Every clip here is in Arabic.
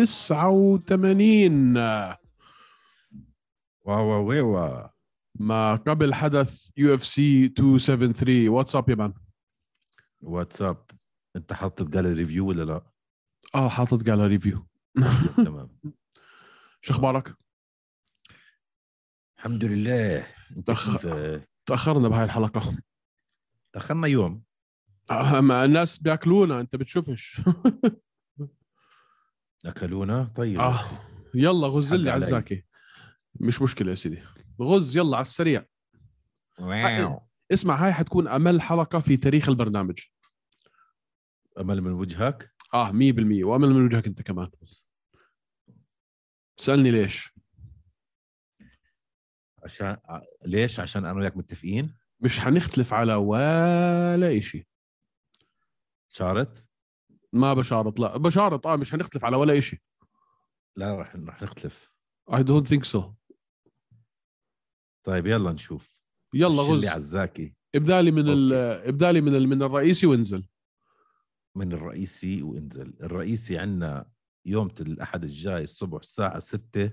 89 wow wow wow ما قبل حدث UFC 273 what's up يا man؟ واتساب أنت حاطط قال review ولا لا؟ آه حاطط قال review تمام. شو أخبارك؟ الحمد لله. أنت تأخ- تأخرنا بهاي الحلقة. دخلنا يوم. ما الناس بيأكلونا أنت بتشوفش. أكلونا؟ طيب آه يلا غز لي. عزاكي مش مشكلة يا سيدي. غز يلا على السريع. واو. اسمع هاي حتكون أمل حلقة في تاريخ البرنامج. أمل من وجهك؟ آه 100% وأمل من وجهك أنت كمان. سألني ليش. عشان ع- ليش؟ عشان أنا وياك متفقين؟ مش حنختلف على ولا إشي. شارت؟ ما بشارط لا بشارط آه مش حنختلف على ولا إشي. لا رح رح نختلف. I don't think so. طيب يلا نشوف. يلا غز. عزاكي ابدالي من ال. ابدالي من ال... من الرئيسي وانزل. من الرئيسي وانزل. الرئيسي عندنا يوم الأحد الجاي الصبح الساعة 6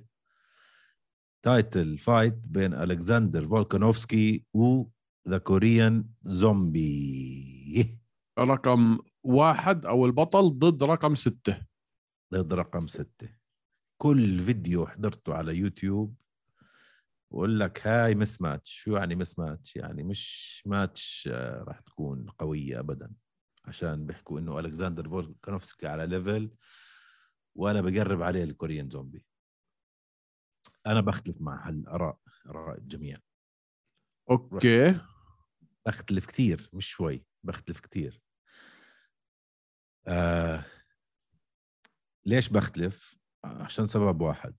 title fight بين الكسندر فولكانوفسكي و The Korean Zombie رقم واحد أو البطل ضد رقم ستة. ضد رقم ستة. كل فيديو حضرته على يوتيوب بقول لك هاي mismatch شو يعني mismatch يعني مش ماتش آه، راح تكون قوية أبدا. عشان بيحكوا إنه ألكسندر فولكانوفسكي على level وأنا بقرب عليه ال Korean Zombie أنا بختلف مع هالآراء آراء الجميع. okay. بختلف كثير مش شوي بختلف كثير. آه ليش بختلف؟ عشان سبب واحد.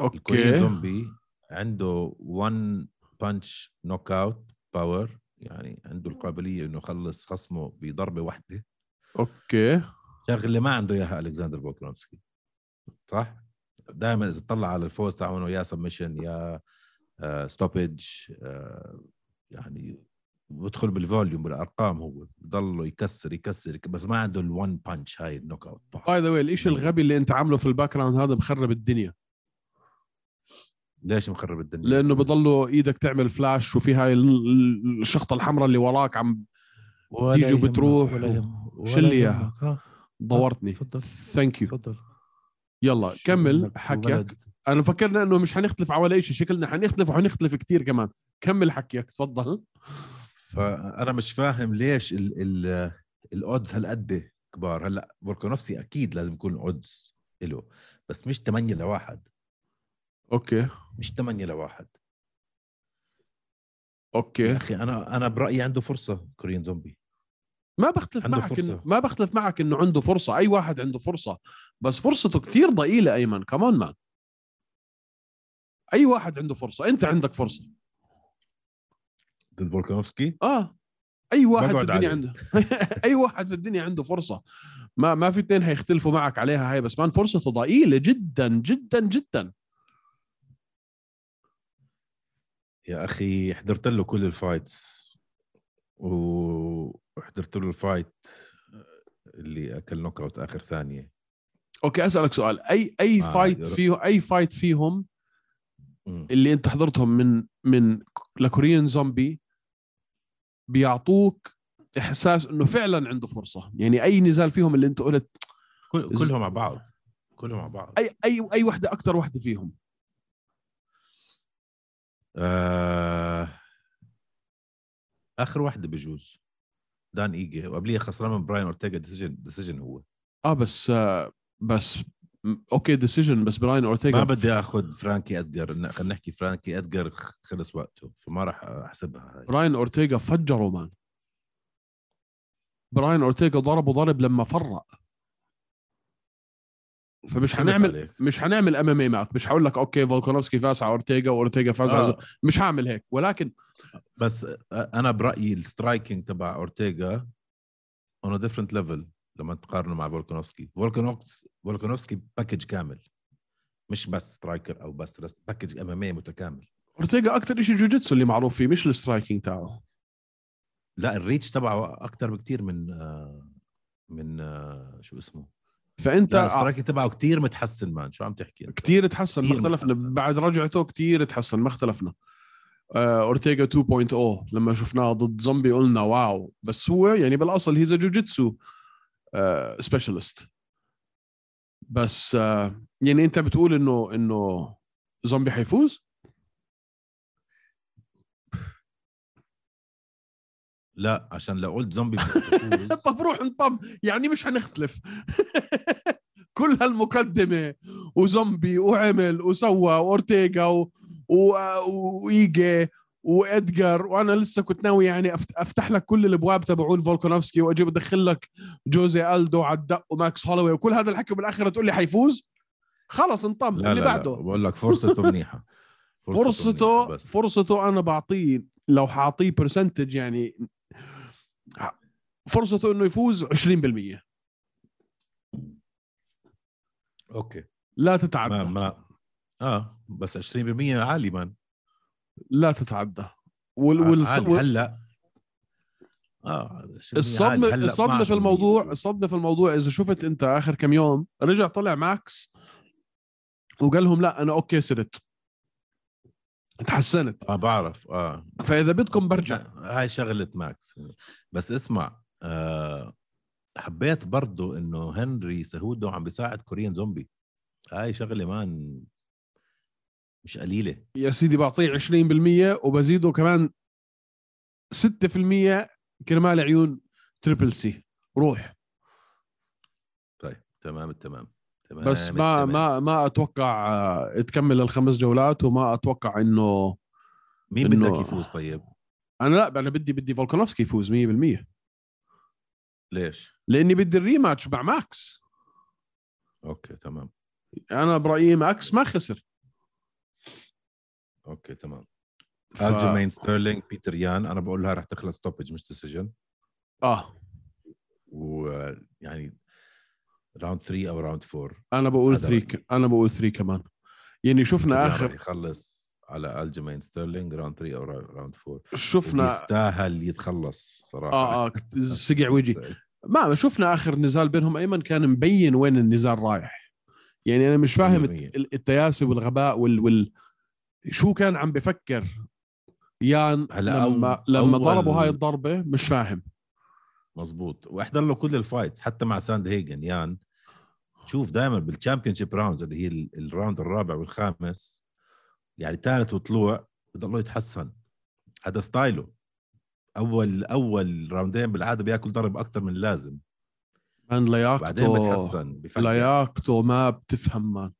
okay. Zombie عنده 1 punch knockout power يعني عنده القابلية إنه يخلص خصمه بضربة واحدة. okay. شغلة ما عنده إياها ألكسندر فولكرونسكي صح؟ دائما إذا بتطلع على الفوز تاعونه يا submission يا stoppage يعني بدخل بال volume بالأرقام هو بضله يكسر يكسر يك- بس ما عنده ال one punch هاي ال knockout by the way الشيء الغبي اللي أنت عامله في ال background هذا بخرب الدنيا. ليش مخرب الدنيا؟ لأنه بضله إيدك تعمل فلاش وفي هاي ال- ال- الشخطة الحمراء اللي وراك عم تيجي وبتروح شو اللي إياها؟ يهمك، ها؟ دورتني. تفضل. thank you تفضل. يلا شو كمل حكيك. بلد؟ أنا فكرنا إنه مش حنختلف على ولا شيء شكلنا حنختلف وحنختلف كتير كمان. كمل حكيك تفضل. فأنا مش فاهم ليش ال ال ال odds هالقد كبار؟ هلأ فولكانوفسكي أكيد لازم يكون ال odds له بس مش 8 لواحد okay. مش 8 لواحد yeah okay. أخي أنا أنا برأيي عنده فرصة Korean Zombie. ما بختلف عنده معك فرصة. إنه ما بختلف معك إنه عنده فرصة. أي واحد عنده فرصة. بس فرصته كتير ضئيلة أيمن. come on man أي واحد عنده فرصة. أنت عندك فرصة. ضد فولكانوفسكي. آه. أي واحد في الدنيا. عنده. أي واحد في الدنيا عنده فرصة. ما ما في اثنين هيختلفوا معك عليها هاي بس man فرصته ضئيله جدا جدا جدا. يا أخي حضرت له كل ال fights. وحضرت له ال fight اللي أكل knockout آخر ثانية. okay أسألك سؤال. اي أي آه، fight. فيه أي fight فيهم. اللي أنت حضرتهم من من ل Korean Zombie بيعطوك إحساس إنه فعلا عنده فرصة. يعني أي نزال فيهم اللي أنت قلت كل- كلهم مع بعض. كلهم مع بعض. اي اي أي وحدة أكثر وحدة فيهم؟ آه... آخر واحدة بجوز. دان إيجي. وقبليها خسران من براين أورتيغا. decision decision هو. آه بس آه بس okay decision بس براين اورتيغا ما بدي آخذ فرانكي أدجر خلينا نحكي فرانكي أدجر خلص وقته فما راح أحسبها هاي. براين اورتيغا فجره man براين اورتيغا ضربه ضرب لما فرق. فمش فهمت حنعمل عليك. مش حنعمل MMA math مش حقول لك okay فولكانوفسكي فاز على اورتيغا واورتيغا فاز على آه. مش هعمل هيك. ولكن بس أنا برأيي ال striking تبع اورتيغا on different level لما تقارنه مع فولكانوفسكي. فولكانوفسكي package كامل. مش بس striker أو بس بس package MMA متكامل. أورتيغا أكثر شيء جوجيتسو اللي معروف فيه مش ال striking تاعه. لا ال reach تبعه أكثر بكثير من آه، من آه، شو اسمه؟ فأنت لا ال striking تبعه كثير متحسن man. شو عم تحكي كثير تحسن ما اختلفنا. بعد رجعته كثير تحسن ما اختلفنا. آه، أورتيغا 2.0 لما شفناه ضد زومبي قلنا wow. بس هو يعني بالأصل he's jiu-jitsu specialist بس آه، يعني انت بتقول انه انه زومبي حيفوز؟ لا عشان لو قلت زومبي طب روح انطم يعني مش حنختلف كل هالمقدمة وزومبي وعمل وسوى وأورتيغا و... و... وإيجي وإدجار وأنا لسه كنت ناوي يعني. أفتح لك كل الأبواب تبعون فولكانوفسكي وأجيب أدخل لك جوزي ألدو على الدق وماكس هولواي وكل هذا الحكي بالآخر تقول لي حيفوز؟ خلص انطم اللي لا, لا بعده. بقول لك فرصته منيحة. فرصته منيحة بس. فرصته أنا بعطيه لو حاعطيه percentage يعني فرصته إنه يفوز 20% okay. لا ما تتعدى ما. آه بس 20% عالي man. لا تتعدى. وال... وال... هلا. آه 20% عالي. الصدمه الصدمة 12% في الموضوع الصدمة في الموضوع إذا شفت أنت آخر كم يوم رجع طلع ماكس وقال لهم لا أنا okay صرت. تحسنت. آه بعرف آه. فإذا بدكم برجع. هاي شغلة ماكس. بس اسمع آه حبيت برضو إنه هنري سهودو عم بيساعد كوريان زومبي. هاي شغلة man مش قليلة. يا سيدي بعطيه 20% وبزيده كمان 6% كرمال عيون triple C روح. طيب تمام التمام تمام بس ما التمام. ما ما أتوقع آه، تكمل الخمس جولات وما أتوقع إنه مين إنه- بدك يفوز طيب؟ أنا لا أنا بدي بدي فولكانوفسكي يفوز 100% ليش؟ لأني بدي ال rematch مع ماكس. okay تمام. أنا برأيي ماكس ما خسر. okay تمام. ف... ألجيمين ستيرلينج بيتر يان أنا بقول لها رح تخلص stoppage مش decision آه. ويعني round 3 أو round 4 أنا بقول هذا 3 ك... أنا بقول 3 كمان. يعني شفنا آخر يخلص على ألجيمين ستيرلينج round 3 أو round 4 شفنا يستاهل يتخلص صراحة. آه آه سقع وجهي ما شفنا آخر نزال بينهم أيمن كان مبين وين النزال رايح. يعني أنا مش فاهم 100%. الت- التياسي والغباء وال, وال... شو كان عم بفكر يان هلا لما لما ضربوا هاي الضربة مش فاهم. مزبوط. وإحضر له كل ال fights حتى مع ساند هيجن. يان شوف دائما بال championship rounds اللي هي ال- ال round الرابع والخامس يعني ثالث وطلوع بضله يتحسن. هذا ستايله. اول أول round ين بالعادة بياكل ضرب أكثر من اللازم. بعدين لياقته بتحسن بفكر. لياقته ما بتفهم man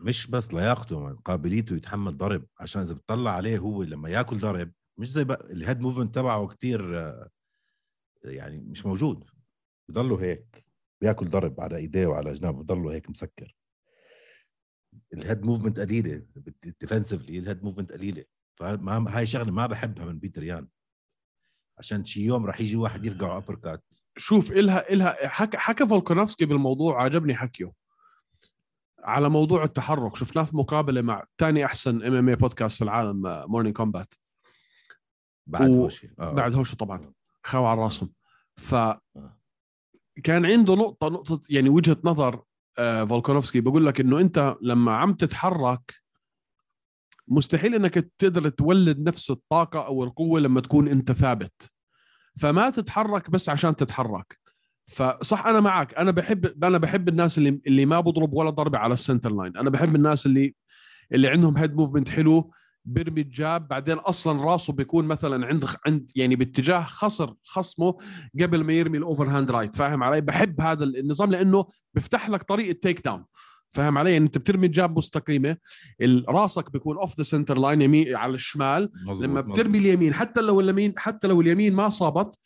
مش بس لياقته من قابليته يتحمل ضرب عشان إذا بتطلع عليه هو لما ياكل ضرب مش زي بقى ال head movement تبعه كتير يعني مش موجود. بضله هيك بياكل ضرب على إيديه وعلى جنابه بضله هيك مسكر. ال head movement قليلة defensively ال head movement قليلة. فما هاي شغلة ما بحبها من بيتر يان. عشان شي يوم راح يجي واحد يرجع uppercut شوف إلها إلها حكى حكى فولكانوفسكي بالموضوع عجبني حكيه. على موضوع التحرك. شفناه في مقابلة مع ثاني أحسن MMA podcast في العالم Morning Kombat بعد و- هوشي. آه. بعد هوشه طبعا. خاوة على راسهم. ف كان عنده نقطة نقطة يعني وجهة نظر آه، فولكانوفسكي. بقول لك إنه أنت لما عم تتحرك مستحيل إنك تقدر تولد نفس الطاقة أو القوة لما تكون أنت ثابت. فما تتحرك بس عشان تتحرك. فصح أنا معك أنا بحب أنا بحب الناس اللي اللي ما بضرب ولا ضربة على ال center line أنا بحب الناس اللي اللي عندهم head movement حلو بيرمي ال jab. بعدين أصلا راسه بيكون مثلا عند عند يعني باتجاه خصر خصمه قبل ما يرمي ال overhand right فاهم علي؟ بحب هذا النظام لأنه بيفتح لك طريقه takedown فاهم علي؟ يعني أنت بترمي ال jab مستقيمة راسك بيكون off the center line يمين على الشمال. مزبوط لما مزبوط. بترمي اليمين حتى لو اليمين حتى لو اليمين ما صابت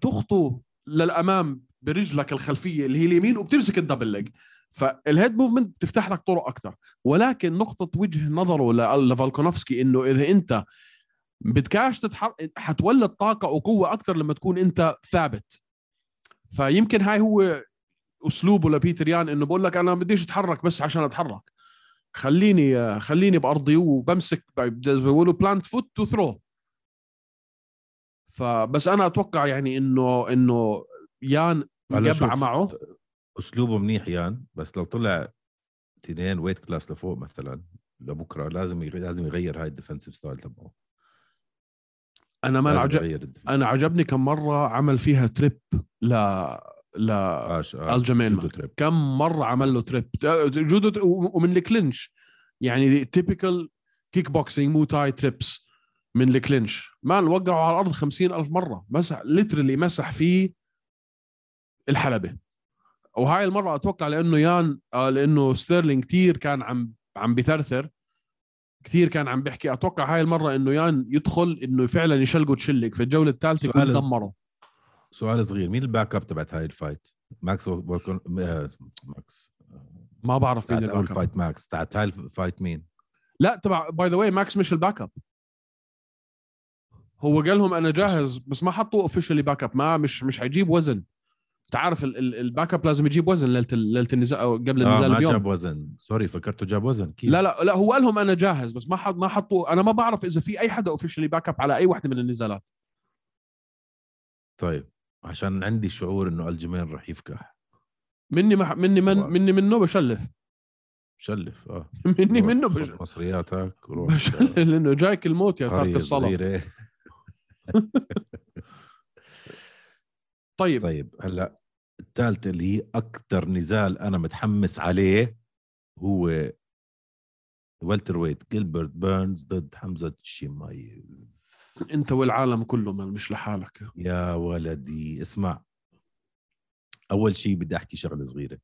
تخطو للأمام برجلك الخلفية اللي هي اليمين وبتمسك ال double leg فال head movement بتفتح لك طرق أكثر ولكن نقطة وجه نظره لفالكونوفسكي إنه إذا أنت بدكاش تتحرك حتولد طاقة وقوة أكثر لما تكون أنت ثابت. فيمكن هاي هو أسلوبه لبيتر يان إنه بقول لك أنا بديش أتحرك بس عشان أتحرك. خليني خليني بأرضي وبمسك بيقولوا plant foot to throw فبس أنا أتوقع يعني إنه إنه يان شوف، معه. أسلوبه منيح يان بس لو طلع تنين weight class لفوق مثلا لبكرة لازم يغ- لازم يغير هاي ال defensive style تبعه. أنا ما عجب يغير أنا عجبني كم مرة عمل فيها trip ل ل آش آه. الجمين كم مرة عمل له trip جودو ومن ال clinch يعني typical kickboxing Muay Thai trips من ال clinch. man وقعوا على الأرض خمسين ألف مرة. مسح literally مسح فيه الحلبة. وهاي المرة أتوقع لأنه يان آه لأنه ستيرلينج كثير كان عم عم بثرثر. كثير كان عم بيحكي. أتوقع هاي المرة إنه يان يدخل إنه فعلا يشلقوا تشلك في الجوله الثالثه يكون سؤال- دمره سؤال صغير. مين ال backup تبعت هاي ال fight؟ ماكس well come آه، ماكس. ما بعرف مين ال backup. fight ماكس. تاعت هاي ال fight مين؟ لا تبع by the way ماكس مش ال backup. هو قال لهم أنا جاهز بس ما حطوا officially backup ما مش مش حيجيب وزن. أنت عارف ال- ال- ال backup لازم يجيب وزن ليلة ليلة النزال أو قبل النزال ما بيوم جاب وزن. sorry فكرته جاب وزن كيف؟ لا لا لا هو قال لهم أنا جاهز بس ما حط ما حطوا أنا ما بعرف إذا في أي حدا officially backup على أي واحدة من النزالات. طيب عشان عندي شعور إنه الجمين رح يفكح. مني ما مني من. مني منه بشلف. شلف آه. مني منه خذ بش... مصرياتك وروح بشلف لأنه جايك الموت يا تارك الصلاة. طيب, طيب هلأ الثالثة اللي هي أكثر نزال أنا متحمس عليه هو welterweight جيلبرت بيرنز ضد حمزة شيماييف أنت والعالم كله مش لحالك. يا ولدي اسمع. أول شيء بدي أحكي شغلة صغيرة.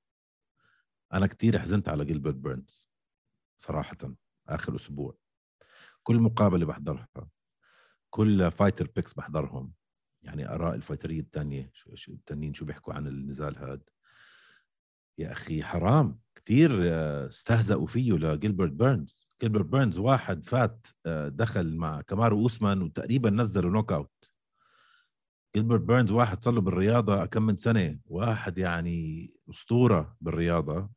أنا كتير حزنت على جيلبرت بيرنز صراحة آخر أسبوع. كل مقابلة بحضرها. كل fighter picks بحضرهم. يعني آراء الفايترية الثانية شو شو التانيين شو بيحكوا عن النزال هاد. يا أخي حرام. كتير آه، استهزأوا فيه لجيلبرت بيرنز جيلبرت بيرنز واحد فات آه، دخل مع كامارو أوسمان وتقريبا نزله knockout جيلبرت بيرنز واحد صار له بالرياضة كم من سنة؟ واحد يعني أسطورة بالرياضة.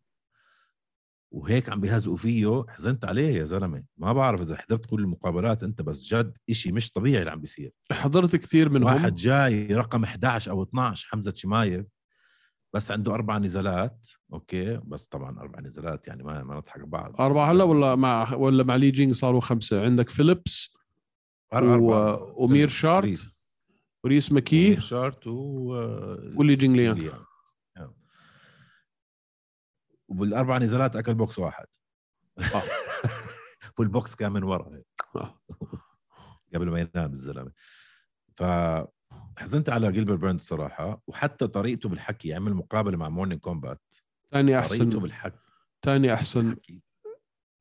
وهيك عم بيهزقوا فيه حزنت عليه يا زلمة. ما بعرف إذا حضرت كل المقابلات أنت بس جد إشي مش طبيعي اللي عم بيصير. حضرت كثير منهم. واحد جاي رقم 11 أو 12 حمزة شمايف بس عنده أربع نزالات أوكي بس طبعا أربع نزالات يعني ما ما نضحك بعض. أربعة هلا ولا مع ولا مع لي جينج صاروا خمسة؟ عندك فيليبس و-. ومير شارت. وريس مكي ومير شارت و ولي جينج ليانج. وبالأربع نزالات أكل بوكس واحد. آه. والبوكس كان من ورا. آه. قبل ما ينام الزلمة. فحزنت على جيلبر بيرنز صراحة وحتى طريقته بالحكي عمل مقابله مع مورنينج كومبات ثاني طريقته احسن بالحكي. ثاني أحسن بالحكي.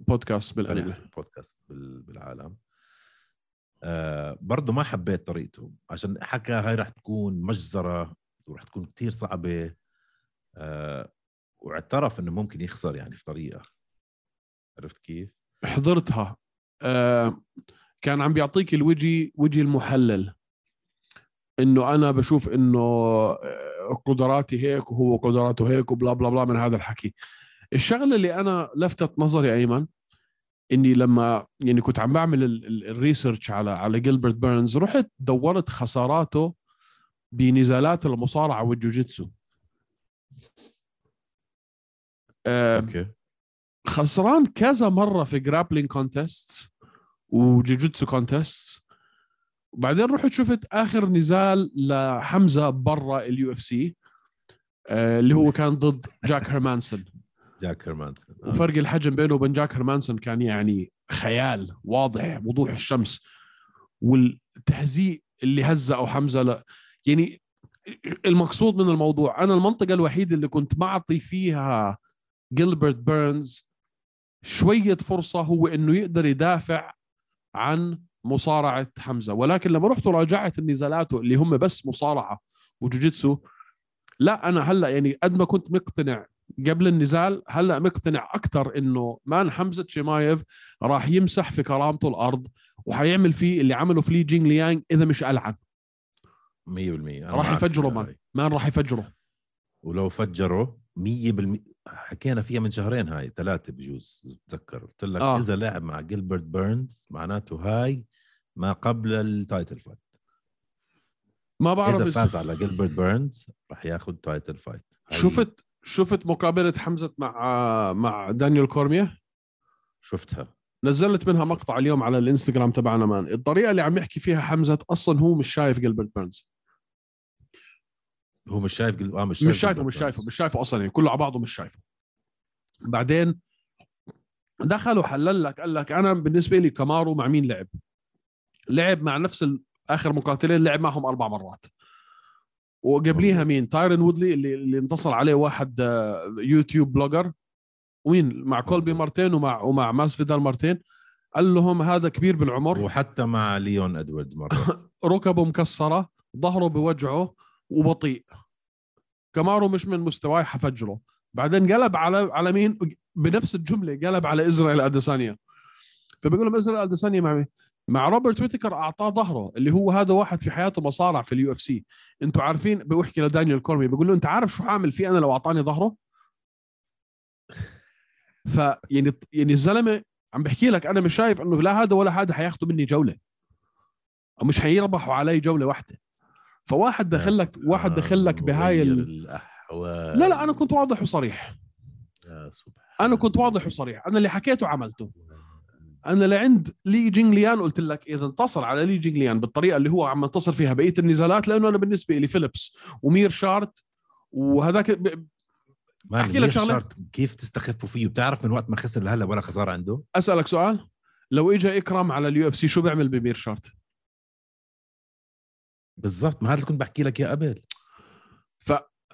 podcast بال anime أحسن بودكاست بال- بالعالم. آه برضه ما حبيت طريقته. عشان حكى هاي رح تكون مجزرة ورح تكون كتير صعبة. آه واعترف إنه ممكن يخسر يعني في طريقة. عرفت كيف؟ حضرتها. آه كان عم بيعطيك الوجي وجه المحلل. إنه أنا بشوف إنه آه، قدراتي هيك وهو قدراته هيك و blah blah blah من هذا الحكي. الشغلة اللي أنا لفتت نظري أيمن إني لما يعني كنت عم بعمل ال- ال- ال research على على جيلبرت بيرنز رحت دورت خساراته بنزالات المصارعة والجوجيتسو. أوكي. خسران كذا مرة في grappling contest وجوجيتسو contest وبعدين رحت شفت آخر نزال لحمزة برا ال UFC اللي هو كان ضد جاك هيرمانسون جاك هيرمانسون آه. وفرق الحجم بينه وبين جاك هيرمانسون كان يعني خيال واضح وضوح الشمس. والتهزيء اللي هزأه حمزة ل... يعني المقصود من الموضوع أنا المنطقة الوحيدة اللي كنت معطي فيها جيلبرت بيرنز شوية فرصة هو إنه يقدر يدافع عن مصارعة حمزة. ولكن لما رحت وراجعت النزالاته اللي هم بس مصارعة وجوجيتسو. لا أنا هلأ يعني قد ما كنت مقتنع قبل النزال هلأ مقتنع أكثر إنه man حمزة شيمايف راح يمسح في كرامته الأرض وحيعمل فيه اللي عمله في لي جينغ ليانج إذا مش ألعن. 100% أنا راح يفجره مان. مان راح يفجره. ولو فجروا 100% حكينا فيها من شهرين هاي ثلاثة بجوز تذكر. قلت لك آه. إذا لعب مع جيلبرت بيرنز معناته هاي ما قبل ال title fight ما بعرف إذا فاز على جيلبرت بيرنز راح ياخذ title fight هاي شفت شفت مقابلة حمزة مع مع دانيال كورميه شفتها. نزلت منها مقطع اليوم على الإنستغرام تبعنا man. الطريقة اللي عم يحكي فيها حمزة أصلا هو مش شايف جيلبرت بيرنز. هو مش شايف جل... آه مش شايف مش شايفه مش شايفه. مش شايفه أصلا يعني كله على بعضه مش شايفه بعدين دخل وحلل لك قال لك أنا بالنسبة لي كامارو مع مين لعب؟ لعب مع نفس ال- آخر مقاتلين لعب معهم أربع مرات وقبليها. مين؟ تايرن وودلي اللي, اللي انتصر عليه واحد آه، YouTube blogger وين مع كولبي. مارتين ومع ومع ماس فيدال مارتين قال لهم هذا كبير بالعمر وحتى مع ليون ادواردز مرة ركبه مكسرة ظهره بوجعه وبطيء. كمارو مش من مستواي حفجره. بعدين قلب على على مين؟ بنفس الجملة قلب على إسرائيل أديسانيا. فبيقول لهم إسرائيل أديسانيا مع مين؟ مع روبرت ويتكر أعطاه ظهره اللي هو هذا واحد في حياته مصارع في ال UFC. أنتوا عارفين؟ بيحكي لدانيال كورمي. بيقول له أنت عارف شو حاعمل فيه أنا لو أعطاني ظهره؟ ف يعني يعني الزلمة عم بحكي لك أنا مش شايف إنه لا هذا ولا هذا حياخذوا مني جولة. أو مش حيربحوا علي جولة واحدة. فواحد دخل لك واحد دخل لك بهاي ال... الأحوال. لا لا أنا كنت واضح وصريح. يا سبحان أنا كنت واضح وصريح. أنا اللي حكيته عملته. أنا لعند لي جينغ ليان قلت لك إذا انتصر على لي جينغ ليان بالطريقة اللي هو عم ينتصر فيها بقية النزالات لأنه أنا بالنسبة لي فيليبس ومير شارت وهذاك ب- man أحكي لك. شارت كيف تستخفوا فيه؟ بتعرف من وقت ما خسر لهلا ولا خسارة عنده؟ أسألك سؤال. لو اجى اكرم على ال UFC شو بيعمل بمير شارت؟ بالضبط ما هذا اللي كنت بحكي لك إياه قبل.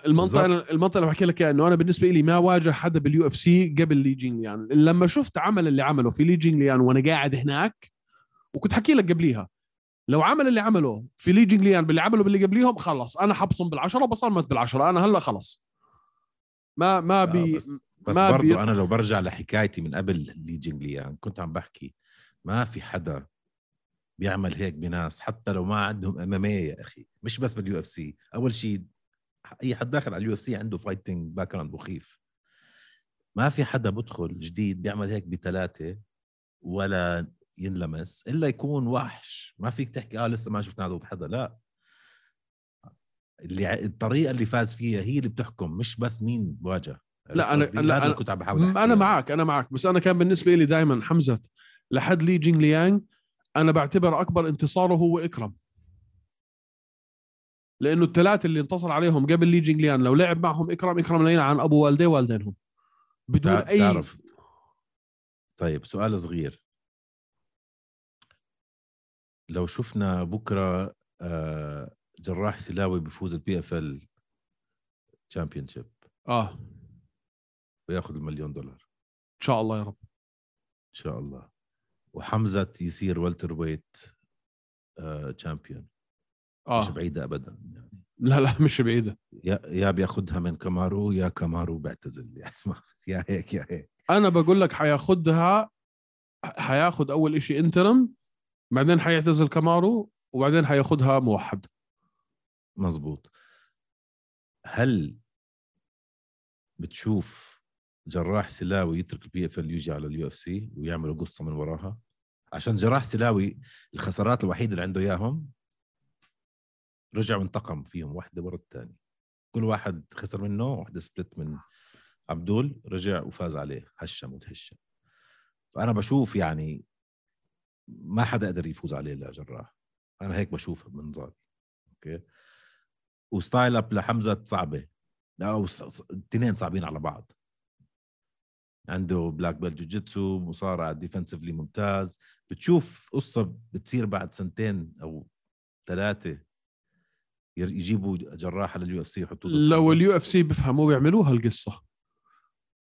المنطقة المنطقة اللي بحكي لك اياها إنه أنا بالنسبة لي ما واجه حدا بال UFC قبل لي جينغ ليان لما شفت عمل اللي عمله في لي جينغ ليان وأنا قاعد هناك وكنت حكي لك قبليها لو عمل اللي عمله في لي جينغ ليان باللي عمله باللي قبليهم خلص. أنا حبصم بالعشرة وبصمت بالعشرة. أنا هلأ خلص. ما ما بي بس, بس ما برضو بي- أنا لو برجع لحكايتي من قبل لي جينغ ليان كنت عم بحكي ما في حدا بيعمل هيك بناس حتى لو ما عندهم MMA يا أخي. مش بس بال UFC أول شيء أي حد داخل على ال UFC عنده fighting background مخيف. ما في حدا بدخل جديد بيعمل هيك بثلاثه ولا ينلمس إلا يكون وحش. ما فيك تحكي آه لسه ما شفنا ضد حدا لا. اللي الطريقة اللي فاز فيها هي اللي بتحكم مش بس مين بواجه لا، قصدي؟ لا، أنا- كنت عم بحاول أنا. معك أنا معك. بس أنا كان بالنسبة لي دائما حمزة لحد لي جينغ ليانغ أنا بعتبر أكبر انتصاره هو اكرم لأنه الثلاثة اللي انتصر عليهم قبل لي جينغ ليان لو لعب معهم اكرم اكرم لينا عن أبو والديه والدينهم بدون اي تعرف. طيب سؤال صغير. لو شفنا بكرة آه، جراح سلاوي بفوز ال PFL championship آه. وياخذ المليون دولار. إن شاء الله يا رب. إن شاء الله. وحمزة يصير welterweight champion مش آه. بعيدة ابدا يعني. لا لا مش بعيدة. يا يا بياخذها من كامارو يا كامارو بيعتزل. يعني ما- يا هيك يا هيك. أنا بقول لك حياخدها حياخد أول إشي interim بعدين حيعتزل كامارو وبعدين حياخدها موحد. مزبوط هل بتشوف جراح سلاوي يترك ال PFL يجي على ال UFC ويعملوا قصة من وراها. عشان جراح سلاوي الخسارات الوحيدة اللي عنده إياهم رجع وانتقم فيهم واحدة ورا الثانية كل واحد خسر منه واحدة split من عبدول رجع وفاز عليه. هشم وتهشم فأنا بشوف يعني ما حدا قدر يفوز عليه إلا جراح. أنا هيك بشوف بمنظاري أوكي؟ و style up لحمزة صعبة. لا أو الاثنين صعبين على بعض. عنده black belt jiu-jitsu مصارع defensively ممتاز. بتشوف قصة بتصير بعد سنتين أو ثلاثة يجيبوا جراح على ال UFC يحطوه لو. ال UFC بيفهموا بيعملوها القصة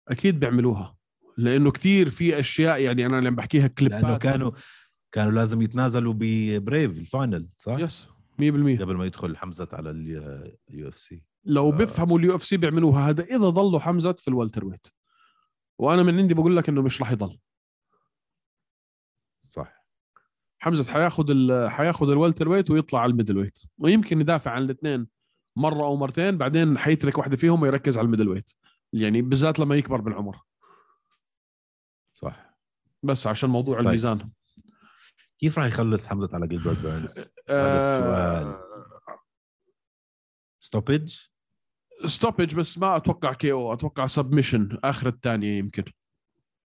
أكيد بيعملوها. لأنه كثير في أشياء يعني أنا لما بحكيها كليبات. لأنه كانوا كانوا لازم يتنازلوا ب Brave ال final صح؟ yes 100% قبل ما يدخل حمزة على ال UFC لو. بيفهموا ال UFC بيعملوها. هذا إذا ضلوا حمزة في ال welterweight وأنا من عندي بقول لك إنه مش راح يضل. صح. حمزة حياخذ ال... حياخذ ال welterweight ويطلع على ال middleweight. ويمكن يدافع عن الاثنين مرة أو مرتين بعدين حيترك واحدة فيهم ويركز على ال middleweight. يعني بالذات لما يكبر بالعمر. صح. بس عشان موضوع طيب. الميزان. كيف راح يخلص حمزة على جيلبرت بيرنز؟ آه، السؤال. stoppage stoppage بس ما أتوقع KO أتوقع submission آخر الثانية يمكن.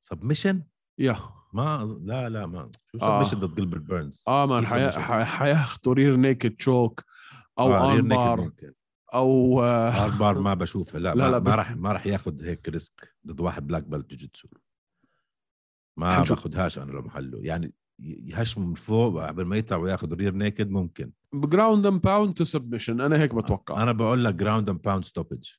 submission يا ما لا لا ما. شو آه. submission ضد جيلبرت بيرنز آه man؟ حي... حياخذوا rear naked choke أو آه، آه armbar ممكن. أو آه. armbar ما بشوفها لا, لا، لا, ما راح ما راح ياخذ هيك risk ضد واحد black belt jiu-jitsu ما. باخذهاش أنا لو محله يعني ي- يهشم من فوق قبل ما يطلع وياخذ rear naked ممكن. ground and pound to submission أنا هيك بتوقع. أنا بقول لك ground and pound stoppage.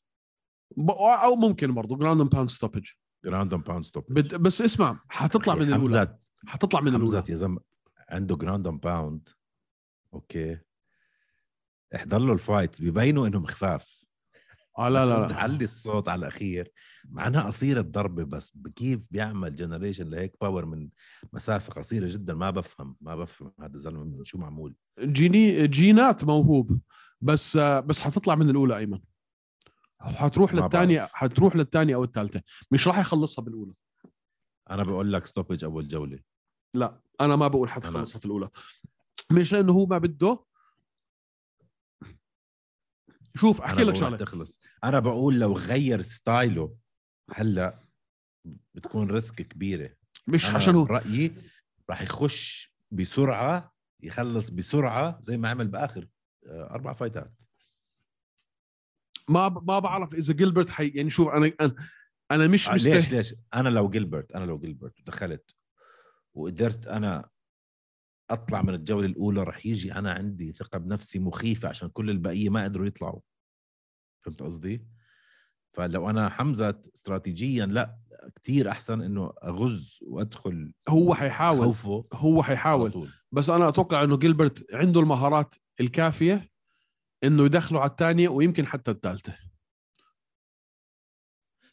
أو ممكن برضه ground and pound stoppage ground and pound stoppage بد... بس اسمع حتطلع من الأولى. حمزة حتطلع من الأولى. يا زلمة عنده ground and pound أوكي. احضر له ال fight ببينوا انهم خفاف آه لا لا بدي لا. علي الصوت على الأخير مع إنها قصيرة الضربه بس كيف بيعمل generation لهيك power من مسافة قصيرة جدا ما بفهم ما بفهم هذا الزلمة من شو معمول. جيني جينات موهوب بس بس حتطلع من الأولى أيمن. حتروح للثانية. حتروح للثانية أو الثالثة. مش راح يخلصها بالأولى. أنا بقول لك stoppage أول جولة. لا أنا ما بقول حتخلصها في الأولى. مش لأنه هو ما بده شوف أحكي لك شغلة. تخلص. أنا بقول لو غير style ه هلأ بتكون risk كبيرة. مش عشان هو رأيي راح يخش بسرعة يخلص بسرعة زي ما عمل بآخر آه، أربع فايتات. ما ب- ما بعرف إذا جيلبرت حي يعني شوف أنا أنا, أنا مش آه، مستحي ليش ليش؟ أنا لو جيلبرت أنا لو جيلبرت دخلت وقدرت أنا أطلع من الجولة الأولى رح يجي أنا عندي ثقة بنفسي مخيفة عشان كل البقية ما قدروا يطلعوا. فهمت قصدي؟ فلو أنا حمزة استراتيجيا لا كتير أحسن إنه أغز وأدخل هو حيحاول خوفه هو حيحاول. بس أنا أتوقع إنه جيلبرت عنده المهارات الكافية إنه يدخله على الثانية ويمكن حتى الثالثة.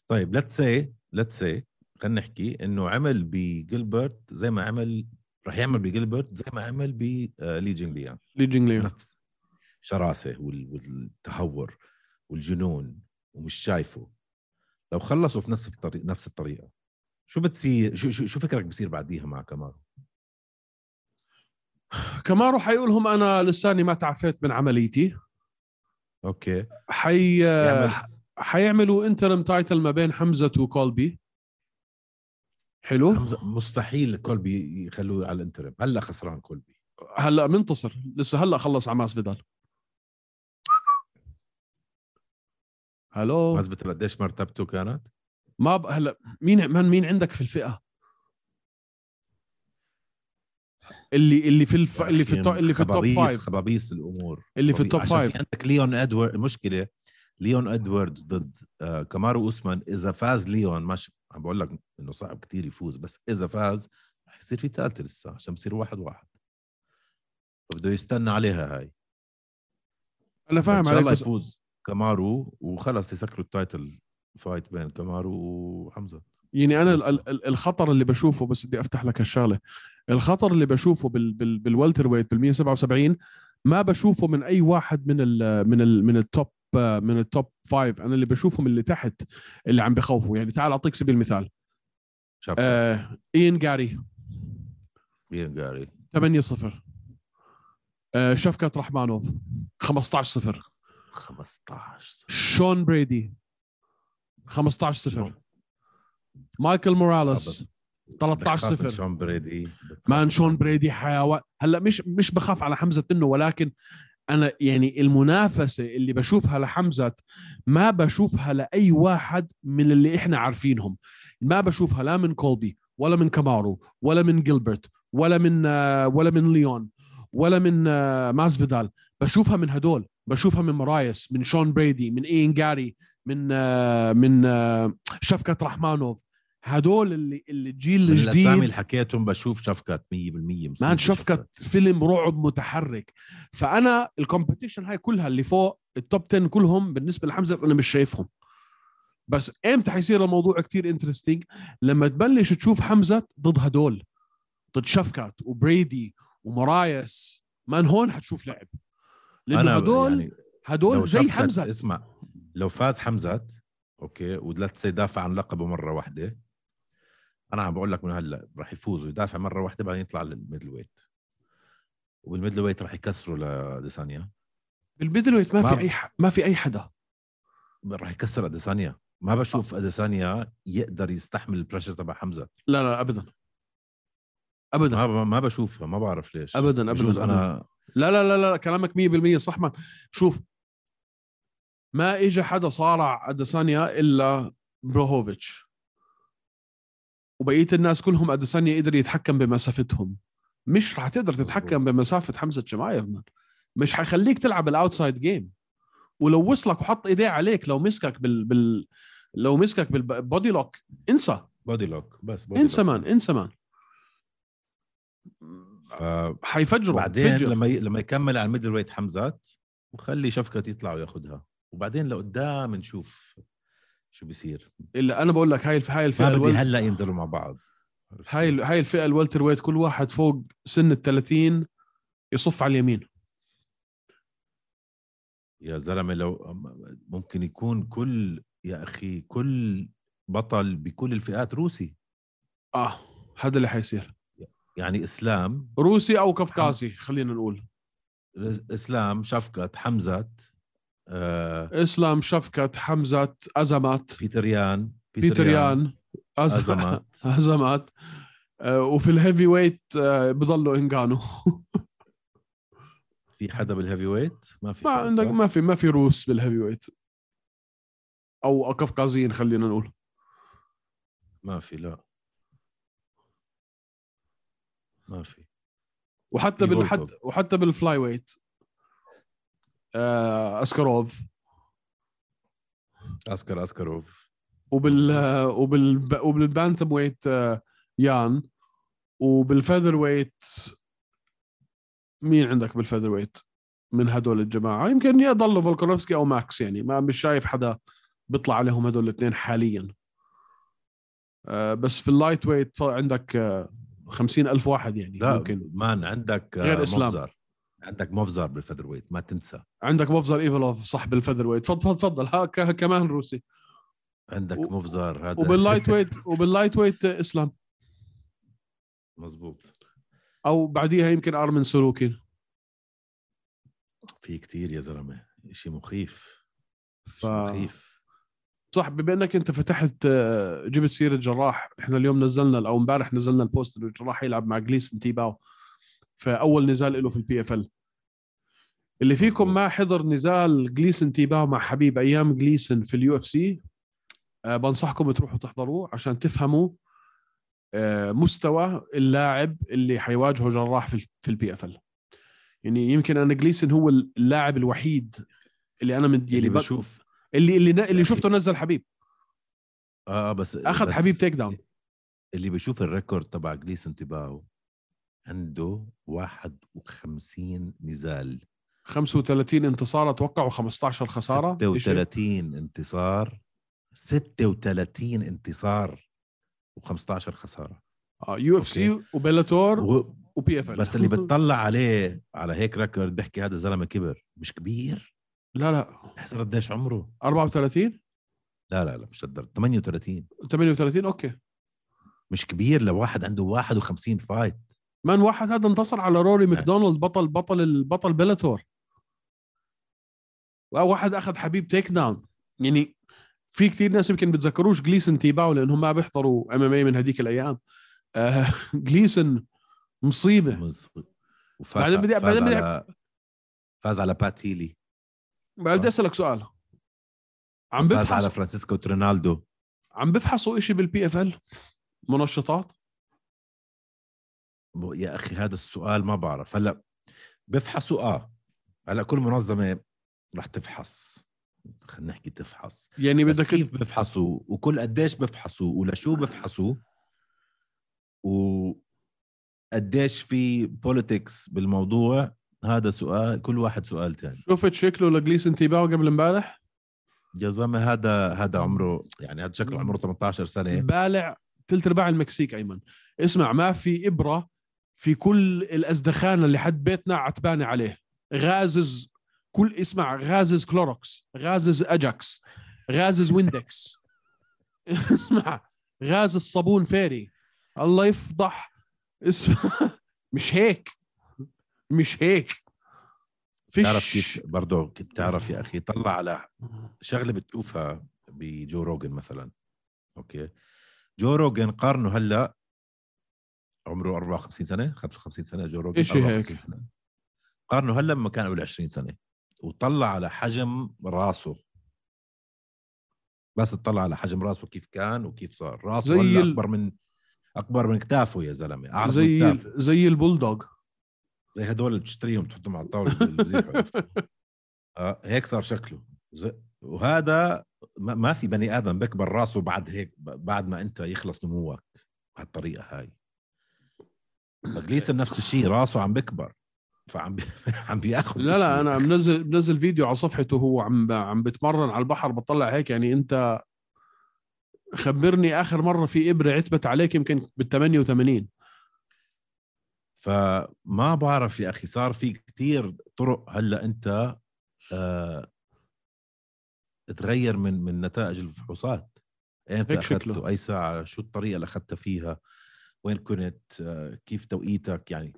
طيب let's see let's see خلينا نحكي إنه عمل بجيلبرت زي ما عمل رح يعمل بجيلبرت زي ما عمل بلي جينغليان ليجينج ليون نفس شراسه وال- والتهور والجنون ومش شايفه. لو خلصوا في نفس الطريق نفس الطريقة. شو بتصير؟ شو شو, شو فكرك بصير بعديها مع كمارو كمارو حيقولهم أنا لساني ما تعافيت من عمليتي. okay. حي يعمل- حيعملوا interim title ما بين حمزة وكولبي. حلو. مستحيل كولبي يخلوه على ال interim هلأ خسران كولبي. هلأ منتصر. لسه هلأ خلص على فيدال. حلو. مازبت قديش مرتبته كانت؟ ما ب... هلأ مين من مين عندك في الفئة؟ اللي اللي في الف... اللي في ال to... اللي في ال top خبابيس five خبابيس الأمور. اللي في. ال top five. في عندك ليون ادوارد المشكلة ليون إدواردز ضد آه كمارو أوسمان. إذا فاز ليون مش عم بقول لك إنه صعب كتير يفوز بس إذا فاز رح يصير في ثالثه لسه عشان بصير واحد واحد. بده يستنى عليها هاي. أنا فاهم إن شاء عليك الله يفوز كمارو وخلص يسكروا ال title fight بين كمارو وحمزة. يعني أنا بس- ال- ال- الخطر اللي بشوفه بس بدي أفتح لك هالشغلة. الخطر اللي بشوفه بال بال بال welterweight بال 177 ما بشوفه من أي واحد من ال من ال من ال top من ال top five أنا اللي بشوفهم اللي تحت اللي عم بخوفوا. يعني تعال أعطيك سبيل المثال. شاف. آه اين جاري. بين جاري. 8 0 آه شفكت رحمانوف. 15 0 15 شون بريدي. 15 0 مايكل موراليس. 13 0 شون بريدي. man شون بريدي حيوان هلا مش مش بخاف على حمزة إنه ولكن أنا يعني المنافسة اللي بشوفها لحمزة ما بشوفها لأي واحد من اللي إحنا عارفينهم. ما بشوفها لا من كولبي ولا من كامارو ولا من جيلبرت ولا من ولا من ليون ولا من آه، ماسفيدال. بشوفها من هدول. بشوفها من مرايس من شون بريدي من اين جاري من آه، من آه، شفكة رحمانوف. هدول اللي اللي الجيل من الأسامي الجديد. اللي حكيتهم بشوف شفكات 100% مصيبة man شفكت فيلم رعب متحرك. فأنا ال competition هاي كلها اللي فوق ال top 10 كلهم بالنسبة لحمزة أنا مش شايفهم. بس إمتى حيصير الموضوع كتير interesting لما تبلش تشوف حمزة ضد هدول ضد شفكات وبريدي ومرايس man هون حتشوف لعب. لأنه هدول يعني هدول زي شفكت- حمزة. اسمع لو فاز حمزة okay و let's يدافع عن لقبه مرة واحدة أنا عم بقول لك من هلأ راح يفوز ويدافع مرة واحدة بعدين يطلع لل middleweight. وال middleweight راح يكسروا لديسانيا بال middleweight ما ما- في أي ح... ما في أي حدا. راح يكسر أديسانيا. ما بشوف أديسانيا يقدر يستحمل ال pressure تبع حمزة. لا لا ابدا. ابدا. ما ما بشوفها ما بعرف ليش. ابدا ابدا. أنا لا لا لا لا كلامك 100% صح ما شوف ما اجى حدا صارع أديسانيا إلا بلاخوفيتش وبقية الناس كلهم اديسانيا قدر يتحكم بمسافتهم مش راح تقدر تتحكم بمسافة حمزه شمايف. مش حيخليك تلعب ال outside game ولو وصلك وحط إيديه عليك لو مسكك بال, بال... لو مسكك بال body lock انسى body lock بس body انسى. man انسى man ف- حيفجروا بعدين بتفجر. لما ي... لما يكمل على ال middleweight حمزات وخلي شفكت يطلع وياخذها وبعدين لقدام نشوف شو بيصير. إلا أنا بقول لك هاي. هاي الفئة ما بدي الول- هلأ ينزلوا مع بعض. هاي هاي الفئة ال welterweight كل واحد فوق سن ال 30 يصف على اليمين. يا زلمة لو ممكن يكون كل يا أخي كل بطل بكل الفئات روسي. آه هذا اللي حيصير. يعني إسلام روسي أو قفقازي خلينا نقول. إسلام شفقت حمزة آه إسلام شفكت حمزة أزمات. بيتر يان بيتر يان. أزمات. أزمات. آه وفي ال heavyweight آه بضلوا انجانو في حدا بال heavyweight؟ ما في ما عندك؟ ما في ما في روس بال heavyweight. أو قفقازيين خلينا نقول. ما في لا. ما في. وحتى في بال فولكوف. حتى وحتى بال flyweight. أسكاروف. أسكر اسكروف وبال وبال وبال bantamweight آه، يان. وبال featherweight مين عندك بال featherweight من هدول الجماعة؟ يمكن يضل فولكانوفسكي أو ماكس يعني ما مش شايف حدا بيطلع عليهم هدول الاثنين حاليا. آه، بس في ال lightweight عندك آه، خمسين ألف واحد يعني لا ممكن. man عندك آه، غير إسلام. موفسار عندك موفسار بال featherweight ما تنسى. عندك موفسار ايفلوف صح بال featherweight تفضل تفضل كمان روسي. عندك و- موفسار هذا وبال lightweight وباللايت ويت إسلام. مزبوط أو بعديها يمكن أرمن تساروكيان. في كتير يا زلمة. شيء مخيف. ف... شيء مخيف. صح بما إنك أنت فتحت آه، جبت سيرة جراح إحنا اليوم نزلنا أو امبارح نزلنا ال post إنه الجراح يلعب مع جليسون تيباو في أول نزال له في ال PFL اللي فيكم. ما حضر نزال جليسون تيباو مع حبيب أيام جليسون في ال UFC بنصحكم تروحوا تحضروه عشان تفهموا آه، مستوى اللاعب اللي حيواجهه جراح في ال PFL يعني يمكن أنا جليسون هو اللاعب الوحيد اللي أنا مدي اللي بشوف اللي اللي, اللي أخي. شفته نزل حبيب آه بس أخذ بس حبيب takedown اللي بشوف ال record تبع جليسون تباو عنده 51 نزال. 35 انتصار أتوقع و15 خسارة. 36 انتصار. 36 انتصار و15 خسارة. UFC وبيلاتور و... و PFL. بس اللي بتطلع عليه على هيك record بيحكي هذا الزلمه كبر. مش كبير؟ لا لا. أحسن قديش عمره؟ 34 لا لا لا مش قدر 38 38 okay. مش كبير لواحد عنده 51 fight. man واحد هذا انتصر على روري ماكدونالد بطل بطل البطل بيلاتور. واحد أخذ حبيب takedown يعني في كثير ناس يمكن بتذكروش جليسون تيباو لأنهم ما بيحضروا MMA من هذيك الأيام. آه جليسون مصيبة. بعدين بدي- فاز بعدين بدي- على فاز على بات هيلي. بدي أسألك سؤال. عم فاز بفحص على فرانسيسكو ترينالدو. عم بفحصوا إشي بال PFL منشطات؟ يا أخي هذا السؤال ما بعرف. هلأ بفحصوا آه. هلأ كل منظمة رح تفحص. خلينا نحكي تفحص. يعني بدك كيف بفحصوا؟ وكل قديش بفحصوا؟ ولشو بفحصوا؟ وقديش في politics بالموضوع؟ هذا سؤال كل واحد سؤال تاني. شفت شكله لجليسن تيباو قبل امبارح؟ يا زلمة هذا هذا عمره يعني هذا شكله عمره 18 سنة. بالع ثلث ارباع المكسيك أيمن. اسمع ما في إبرة في كل الأزدخانة اللي حد بيتنا عتبانة عليه. غازز كل اسمع غازز كلوروكس غازز أجاكس غازز ويندكس. اسمع غاز الصابون فيري. الله يفضح. اسمع مش هيك. مش هيك. بتعرف فيش كيف برضه بتعرف يا أخي طلع على شغلة بتشوفها بجو روجن مثلا. okay. جو روجن قارنه هلأ عمره 54 سنة 55 سنة جو روجن إشي هيك. 54 سنة. قارنه هلا لما كان قبل 20 سنة وطلع على حجم راسه. بس اطلع على حجم راسه كيف كان وكيف صار. راسه زي هلا أكبر من أكبر من كتافه يا زلمة. اعرض زي من كتافه زي البولدوغ. زي هدول اللي بتشتريهم بتحطهم على الطاولة؟ آه هيك صار شكله. زي وهذا ما في بني آدم بكبر راسه بعد هيك بعد ما أنت يخلص نموك بهالطريقة هاي. فجليسن نفس الشيء راسه عم بكبر فعم بي... عم بيأخذ لا لا أنا منزل منزل فيديو على صفحته وهو عم عم بتمرن على البحر بطلع هيك يعني أنت خبرني آخر مرة في إبرة عتبت عليك يمكن بال 88 فما بعرف يا أخي صار في كتير طرق هلأ أنت آه تغير من من نتائج الفحوصات. إمتى شكله. اخذته أي ساعة؟ شو الطريقة اللي اخذتها فيها؟ وين كنت آه كيف توقيتك؟ يعني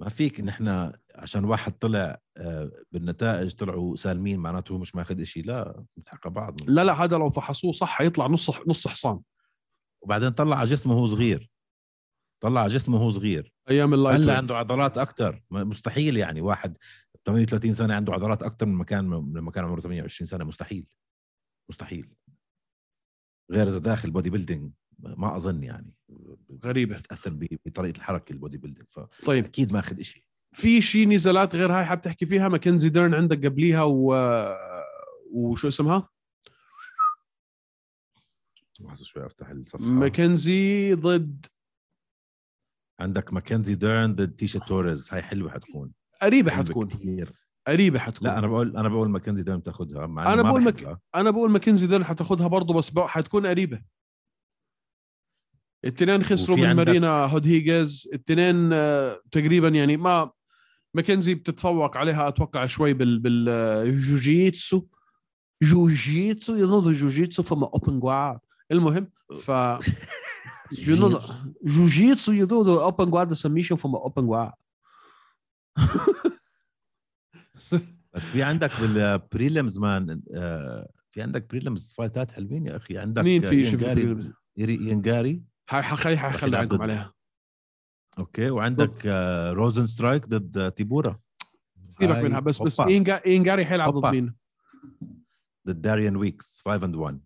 ما فيك إن إحنا عشان واحد طلع آه بالنتائج طلعوا سالمين معناته هو مش ماخذ شيء لا بنتحقى بعض. لا لا هذا لو فحصوه صح حيطلع نص نص حصان. وبعدين طلع على جسمه وهو صغير. طلع على جسمه وهو صغير. أيام اللايت هلا. عنده عضلات أكثر مستحيل يعني واحد 38 سنة عنده عضلات أكثر من مكان لما كان عمره 28 سنة. مستحيل. مستحيل. غير إذا داخل bodybuilding ما أظن يعني. غريبة. بتأثر بطريقة الحركة ال bodybuilding. طيب. فاكيد ماخذ شيء في شيء نزالات غير هاي حاب تحكي فيها؟ ماكنزي ديرن عندك قبليها و وشو اسمها؟ لحظه شوي أفتح الصفحة. ماكنزي ضد عندك ماكنزي ديرن ضد تيشا توريز. هاي حلوة حتكون. قريبة حتكون. كتير. قريبة حتكون. لا أنا بقول أنا بقول ماكنزي ديرن تاخذها مع إني أنا بقول مك... أنا بقول ماكنزي ديرن حتاخذها برضه بس بقى حتكون قريبة. الاثنين خسروا من عندك- مارينا هودهيجز الاثنين آه، تقريبا يعني ما ماكنزي بتتفوق عليها أتوقع شوي بال بالجوجيتسو جوجيتسو. يو نو جوجيتسو فما اوبن جواد المهم ف جوجيتسو. يو نو اوبن جواد سميشن فما اوبن جواد بس في عندك بالبريلمز مان آه، في عندك بريلمز فايتات حلوين يا أخي. عندك مين في شو ينجاري. حخلي حخلي ضد- عليها. okay وعندك آه، روزن سترايك ضد آه، تيبورا. سيبك منها بس بس هوبا. إينجا- إيان جاري حيلعب ضد. مين؟ ضد داريان ويكس 5 and 1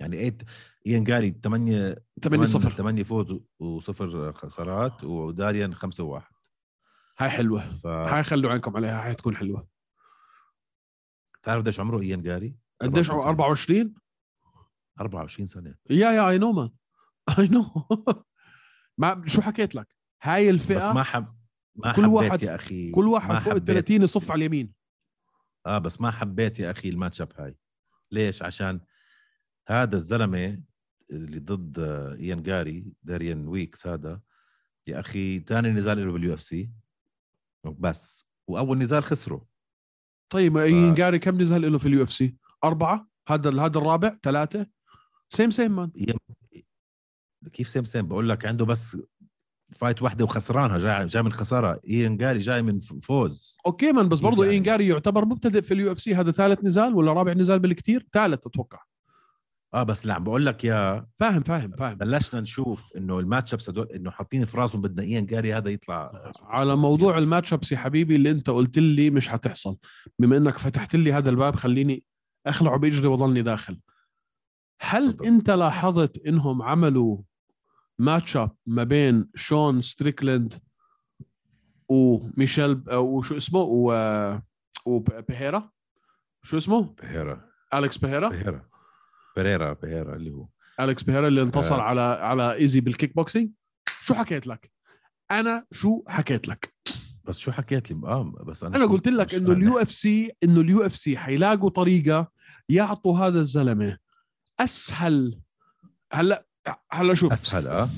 يعني 8 إيان جاري 8 8 0 8 فوز وصفر خسارات وداريان 5 1 هاي حلوة. ف هاي خلوا عنكم عليها هاي تكون حلوة. تعرف قديش عمره إيان جاري؟ قديش 24 سنة. 24 24 سنة. yeah yeah I know man I know ما شو حكيت لك؟ هاي بس الفئه ما حب ما كل حبيت واحد- يا أخي. كل واحد فوق ال حبيت. 30 يصف على اليمين. آه بس ما حبيت يا أخي ال matchup هاي. ليش؟ عشان هذا الزلمة اللي ضد ايان جاري داريان ويكس هذا يا أخي ثاني نزال له بال UFC. بس. وأول نزال خسره. طيب إيان جاري كم نزال له في ال UFC؟ أربعة؟ هذا هذا الرابع؟ ثلاثة؟ same same man كيف same same بقول لك عنده بس fight واحدة وخسرانها جاي جاي من خسارة. إيان جاري جاي من فوز. okay man بس برضه يعني؟ إيان جاري يعتبر مبتدئ في ال UFC. هذا ثالث نزال ولا رابع نزال بالكثير؟ ثالث أتوقع. آه بس لا عم بقول لك يا فاهم فاهم فاهم. بلشنا نشوف إنه ال matchups هدول إنه حاطين في راسهم بدنا إيان جاري هذا يطلع على موضوع ال matchups يا حبيبي اللي أنت قلت لي مش حتحصل. بما إنك فتحت لي هذا الباب خليني أخلعه بإجري واضلني داخل. هل. أنت لاحظت إنهم عملوا match up ما بين شون ستريكلاند وميشيل وشو اسمه و وبيهيرا شو اسمه؟ بهيرا أليكس بيهيرا بهيرا بيريرا بهيرا اللي هو أليكس بيهيرا اللي انتصر آه. على على إيزي بالكيك بوكسينج شو حكيت لك؟ أنا شو حكيت لك؟ بس شو حكيت لي آه بس أنا أنا قلت لك إنه. ال UFC إنه ال UFC حيلاقوا طريقة يعطوا هذا الزلمة أسهل هلا هلا شوف. أسهل آه.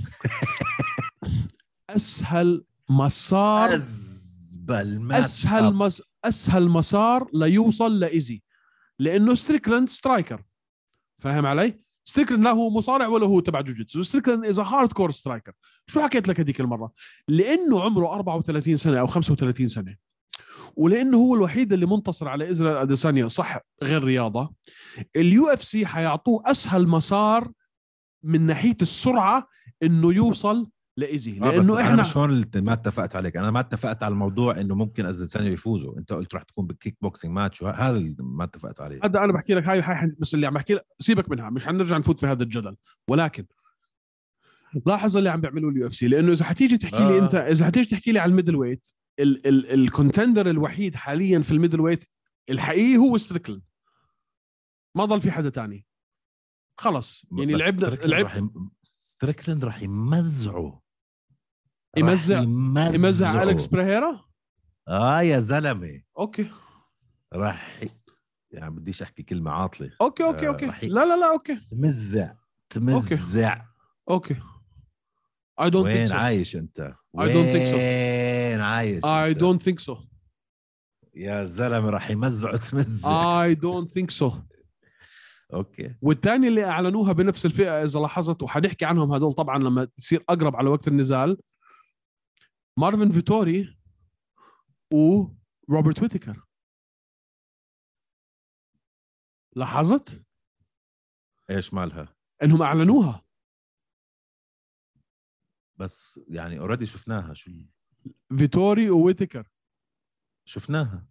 أسهل مسار أزبل أسهل. مس... أسهل مسار ليوصل لايزي لأنه ستريكلاند striker فاهم علي؟ ستريكلاند لا هو مصارع ولا هو تبع جوجيتسو. ستريكلاند is hardcore striker شو حكيت لك هذيك المرة؟ لأنه عمره 34 سنة أو 35 سنة. ولأنه هو الوحيد اللي منتصر على إسرائيل أديسانيا صح غير رياضة. ال UFC حيعطوه أسهل مسار من ناحية السرعة إنه يوصل لايزي آه لأنه أنا إحنا مش هون ما اتفقت عليك. أنا ما اتفقت على الموضوع إنه ممكن أديسانيا يفوزوا. أنت قلت رح تكون بال kickboxing match هذا اللي ما اتفقت عليه. هذا أنا بحكي لك هاي هاي بس اللي عم بحكي لك سيبك منها. مش حنرجع نفوت في هذا الجدل. ولكن لاحظ اللي عم بيعملوه ال UFC لأنه إذا حتيجي تحكي لي آه. انت إذا حتيجي تحكي لي على ال middleweight ال- ال- ال contender الوحيد حاليا في ال middleweight الحقيقي هو ستريكلند ما ضل في حدا تاني. خلص يعني لعبنا لعب. ستريكلاند رح يمزعه. يمزع-. يمزع الكس بيريرا؟ آه يا زلمة. okay. راح يعني بديش أحكي كلمة عاطلة. okay okay آه، okay. ي- لا لا لا okay. تمزع تمزع. okay. I don't وين think so. عايش أنت؟ I don't think so. وين عايش أنت؟ don't think so. يا زلمة راح يمزعه تمزع. I don't think so. okay. والثاني اللي أعلنوها بنفس الفئة إذا لاحظت وحنحكي عنهم هدول طبعا لما تصير أقرب على وقت النزال مارفن فيتوري وروبرت ويتكر. لاحظت؟ إيش مالها؟ إنهم أعلنوها. بس يعني already شفناها. شو؟ فيتوري وويتكر. شفناها.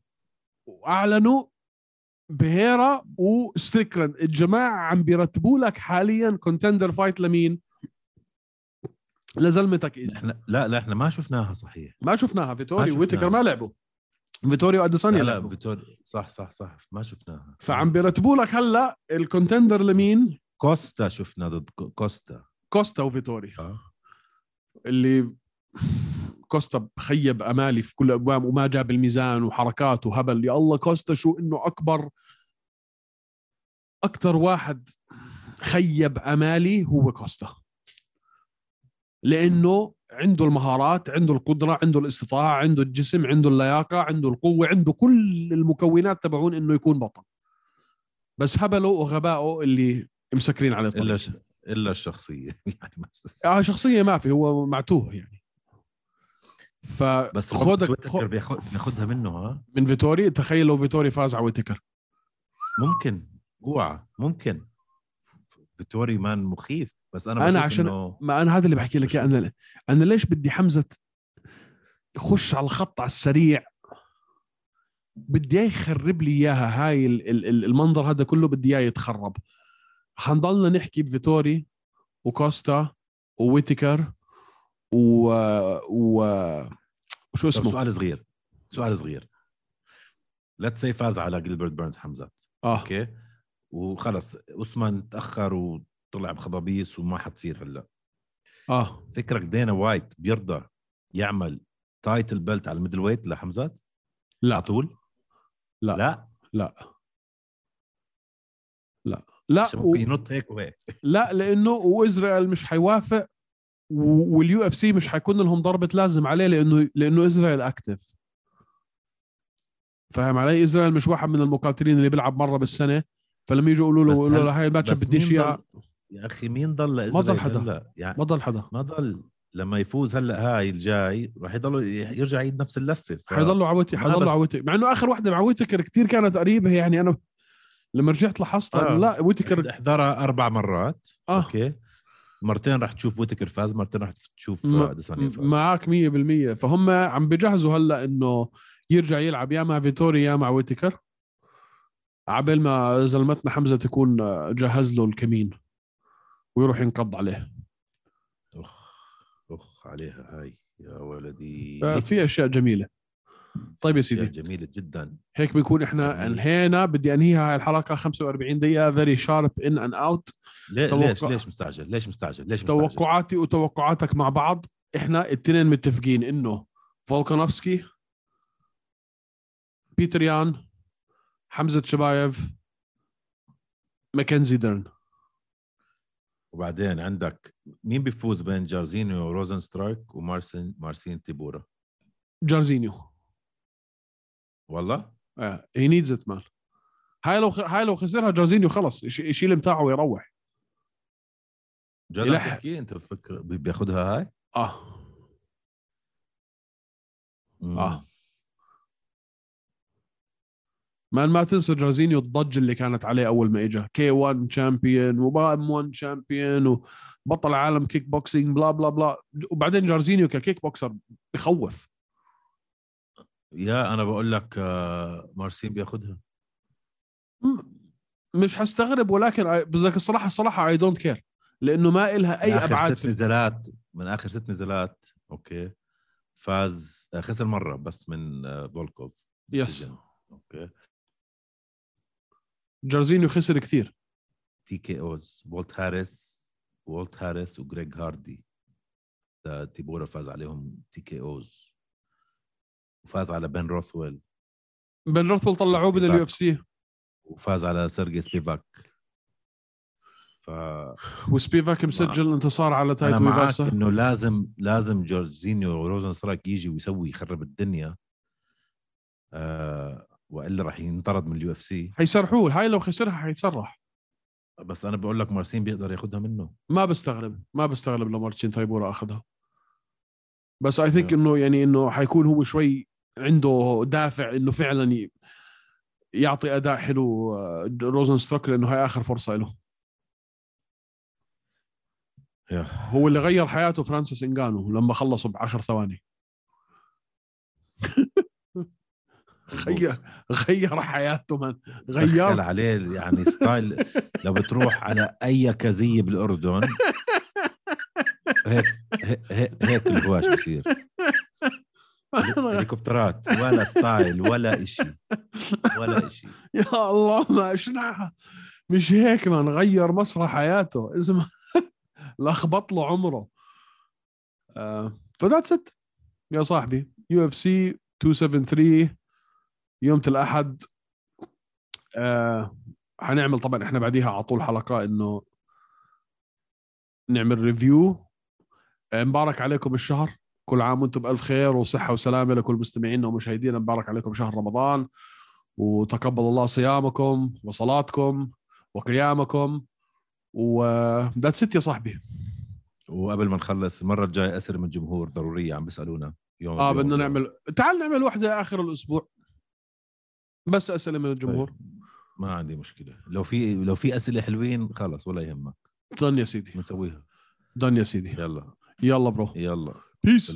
وأعلنوا بهيرا وستريكلاند الجماعه عم بيرتبوا لك حاليا contender فايت لمين لزلمتك ايزي إحنا لا لا إحنا ما شفناها صحيح ما شفناها فيتوري شفناها. ما لعبوا فيتوري واديسانيا لا لا لعبوا فيتور صح صح صح ما شفناها فعم بيرتبوا لك هلا ال contender لمين كوستا شفنا ضد كو- كوستا كوستا وفيتوري آه. اللي كوستا خيب أمالي في كل ابواب وما جاب الميزان وحركات وهبل. يا الله كوستا شو إنه أكبر أكثر واحد خيب أمالي هو كوستا. لأنه عنده المهارات عنده القدرة عنده الاستطاعة عنده الجسم عنده اللياقة عنده القوة عنده كل المكونات تبعون إنه يكون بطل. بس هبله وغبائه اللي مسكرين عليه إلا. إلا الشخصية. يعني آه شخصية ما في هو معتوه يعني. بس فخدك خدك بياخدها منه ها؟ من فيتوري تخيل لو فيتوري فاز على ويتكر. ممكن. اوعى. ممكن. فيتوري مان مخيف. بس أنا بشوف عشان- إنه ما أنا هذا اللي بحكي لك أنا أنا ليش بدي حمزة يخش على الخط على السريع؟ بدي إياه يخرب لي إياها. هاي ال- ال- ال- المنظر هذا كله بدي إياه يتخرب. حنضلنا نحكي بفيتوري وكوستا وويتكر و و وشو اسمه؟ سؤال صغير سؤال صغير. let's see فاز على جيلبرت بيرنز حمزة. آه. okay؟ وخلص اوسمان تأخر وطلع بخضابيس وما حتصير هلأ. آه. فكرك دينا وايت بيرضى يعمل title belt على ال middleweight لحمزه على لا. طول؟ لا. لا؟ لا. لا. لا و... ينط هيك وهيك. لا لأنه وإسرائيل مش حيوافق. وال UFC مش حيكون لهم ضربة لازم عليه لأنه لأنه إسرائيل active فاهم علي؟ إسرائيل مش واحد من المقاتلين اللي بيلعب مرة بالسنة. فلما يجوا يقولوا له يقولوا له هاي الماتش بس بديش ضل- يا أخي مين ضل ضل إسرائيل حدا. يعني ما ضل حدا. ما ضل. لما يفوز هلأ هاي الجاي راح يضل يرجع يعيد نفس اللفة. ف... حيضلوا عوتي ما حيضلوا بس- عوتي مع إنه آخر وحده مع ويتكر كثير كانت قريبة. يعني أنا لما رجعت لاحظت آه. آه. لا ويتكر احضرها أربع مرات. آه. okay. مرتين راح تشوف ويتكر فاز مرتين راح تشوف م- آه، ديسانيا فاز. معك 100% فهم عم بجهزوا هلا إنه يرجع يلعب يا مع فيتوري يا مع ويتكر. عبل ما زلمتنا حمزة تكون جهز له الكمين ويروح ينقض عليه. أخ أخ عليها هاي يا ولدي. في أشياء جميلة. طيب يا سيدي. جميله جدا. هيك بنكون إحنا جميل. أنهينا بدي أنهيها هاي الحلقة 45 دقيقة very sharp in and out ليش ليش مستعجل؟ ليش مستعجل؟ ليش مستعجل؟ توقعاتي وتوقعاتك مع بعض. إحنا التنين متفقين إنه فولكانوفسكي بيتر يان حمزة شبايف ماكنزي ديرن وبعدين عندك مين بيفوز بين جارزينيو روزنسترايك ومارسين مارسين تيبورا؟ جارزينيو. والله؟ he needs it man هاي لو خ... هاي لو خسرها جارزينيو خلص يش- يشيل متاعه ويروح. جد تحكي؟ انت بفكر بي- بياخدها هاي؟ آه. مم. آه. مان ما تنسى جارزينيو الضجه اللي كانت عليه أول ما اجى K 1 champion و M 1 champion وبطل عالم kick boxing blah blah blah وبعدين جارزينيو ك kick boxer بخوف. يا أنا بقول لك آه، مارسين بياخدها. م- مش حستغرب ولكن بدك الصراحة الصراحه I don't care لأنه ما إلها من اي آخر أبعاد ست نزالات من آخر ست نزالات okay فاز آه، خسر مرة بس من آه، فولكوف yes. okay. جارزينيو خسر كثير تي كي اوز وولت هاريس وولت هاريس وجريج هاردي تيبورا فاز عليهم تي كي اوز وفاز على بن روثويل. بن روثل طلعوه من. اليو اف سي وفاز على سيرجي سبيفاك. ف وسبيفاك مسجل انتصار على أنا تايتو معك إنه لازم لازم جورجينيو وروزن سترايك يجي ويسوي يخرب الدنيا. آه وإلا راح ينطرد من اليو اف سي حيسرحوه هاي لو خسرها حيتسرح. بس أنا بقول لك مارسين بيقدر ياخذها منه. ما بستغرب ما بستغرب لو مارتشين تايبورا أخذها. بس I think. إنه يعني إنه حيكون هو شوي عنده دافع إنه فعلا يعطي أداء حلو آه، روزن ستروك لأنه هاي آخر فرصة له. هو اللي غير حياته فرانسيس انجانو لما خلصوا بعشر ثواني. غير غير حياته من غير عليه يعني style لو بتروح على أي كازية بالأردن هيك, هيك الهواش بصير. هليكوبترات. ولا style ولا إشي. ولا إشي. يا الله ما أشنعها. مش هيك من غير مسار حياته. اسمه لخبط له عمره. آه ف that's it يا صاحبي. UFC 273 يوم الاحد آه حنعمل طبعا إحنا بعديها على طول حلقة إنه نعمل review آه، مبارك عليكم الشهر. كل عام وأنتم بألف خير وصحة وسلامة لكل مستمعينا ومشاهدينا. مبارك عليكم شهر رمضان. وتقبل الله صيامكم وصلاتكم وقيامكم. و that's it يا صاحبي. وقبل ما نخلص المرة الجاية اسئله من الجمهور ضرورية عم بيسألونا يوم آه بدنا. نعمل تعال نعمل واحدة آخر الأسبوع. بس أسئلة من الجمهور. طيب. ما عندي مشكلة. لو في لو في أسئلة حلوين خلص ولا يهمك. دن يا سيدي. بنسويها دن يا سيدي. يلا. يلا برو. يلا. Peace.